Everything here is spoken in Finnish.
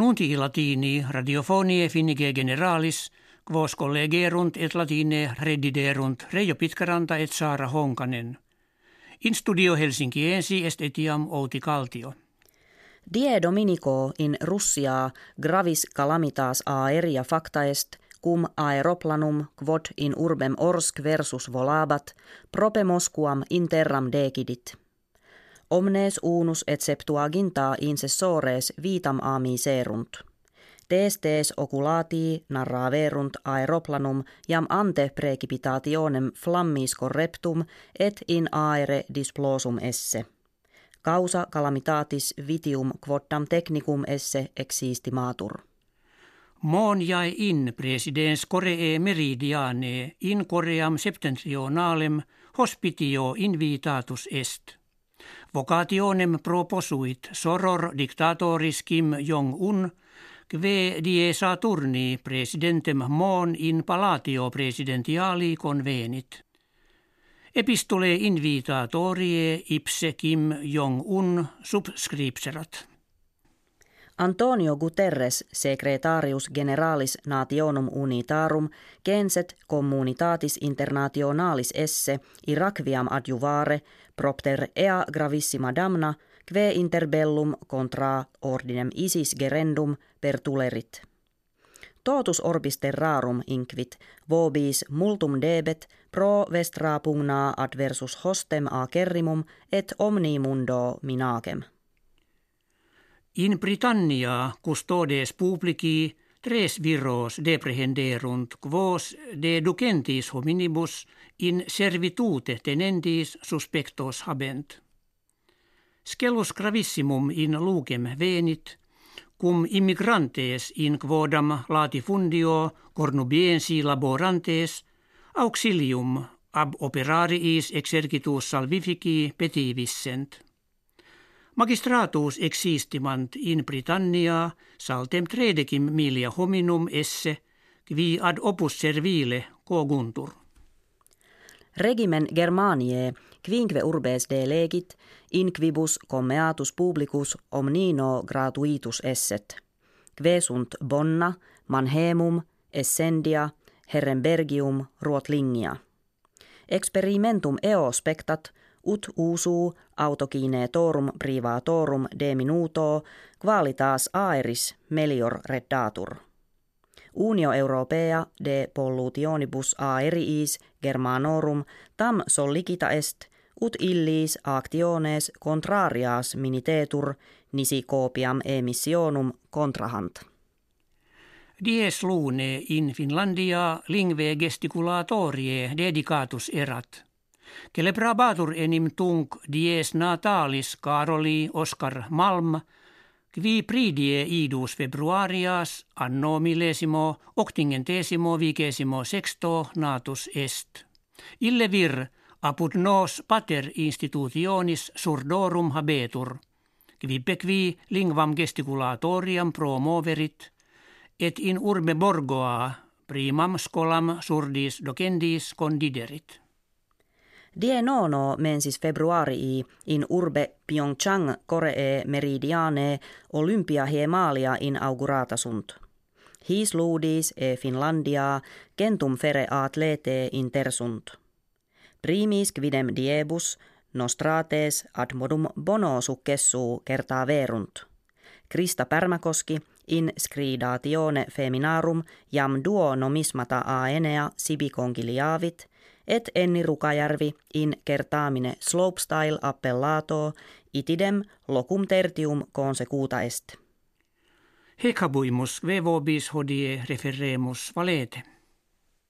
Nunti latini radiofonie finnige generalis, quos collegerunt et latine rediderunt Reijo Pitkaranta et Saara Honkanen. In studio Helsinkiensi est etiam Outi Kaltio. Die Dominico in Russia gravis calamitas aeria facta est cum aeroplanum quod in urbem Orsk versus volabat prope Mosquam interram decidit. Omnes unus et septuaginta incessores vitam ami serunt. Testes oculatii narraverunt aeroplanum jam ante precipitationem flammis correptum et in aere displosum esse. Causa calamitatis vitium quoddam technicum esse existimatur. Mon jäi in presidens Koree meridiane in Koream septentrionalem hospitio invitatus est. Vocationem proposuit soror dictatoris Kim Jong-un kve die Saturni presidentem mon in palatio presidentiali convenit. Epistole invitatorie ipse Kim Jong-un subscripserat. Antonio Guterres, secretarius generalis nationum unitarum, genset communitatis internationalis esse Irakviam adjuvare propter ea gravissima damna, kve interbellum contra ordinem isis gerendum per tulerit. Totus orbis terrarum inquit, vobis multum debet pro vestra pugna adversus hostem acerrimum et omni mundo minagem. In Britannia custodes publici tres viros deprehenderunt quos de ducentis hominibus in servitute tenentis suspectos habent. Scelus gravissimum in lugem venit, cum immigrantes in quodam latifundio cornubiensi laborantes auxilium ab operariis exercitus salvifici petivissent. Magistratus existimant in Britannia saltem tredecim milia hominum esse, qui ad opus servile coguntur. Regimen Germaniae quinque urbes de legit, in quibus commeatus publicus omnino gratuitus esset. Kve sunt Bonna, Manhemum, Essendia, Herrenbergium, Ruotlingia. Experimentum eo spectat, ut usuu autokinetorum privatorum de minuto qualitas aeris melior reddatur. Unio Europea de pollutionibus aeriis germanorum tam sollicita est ut illis actiones contrarias minitetur nisi copiam emissionum contrahant. Dies lune in Finlandia lingve gesticulatorie dedicatus erat – Celebrabatur enim tunc dies natalis Karoli Oskar Malm, qui pridie idus februarias anno millesimo octingentesimo vigesimo sexto natus est. Ille vir apud nos pater institutionis surdorum habetur, quippe qui lingvam gesticulatoriam promoverit, et in urbe borgoa primam scolam surdis docendis condiderit. Die nono mensis februarii in urbe Pyeongchang Koree meridiane Olympia hiemalia inaugurata sunt. His ludis e Finlandia kentum fere atlete intersunt. Primis quidem diebus nostrates ad modum bono successu kertaa verunt. Krista Pärmäkoski in scridatione feminarum jam duo nomismata aenea sibi congiliavit – et Enni Rukajärvi in kertaamine slopestyle appellato itidem locum tertium consecuta est. Hecabuimus vevobis hodie referemus valete.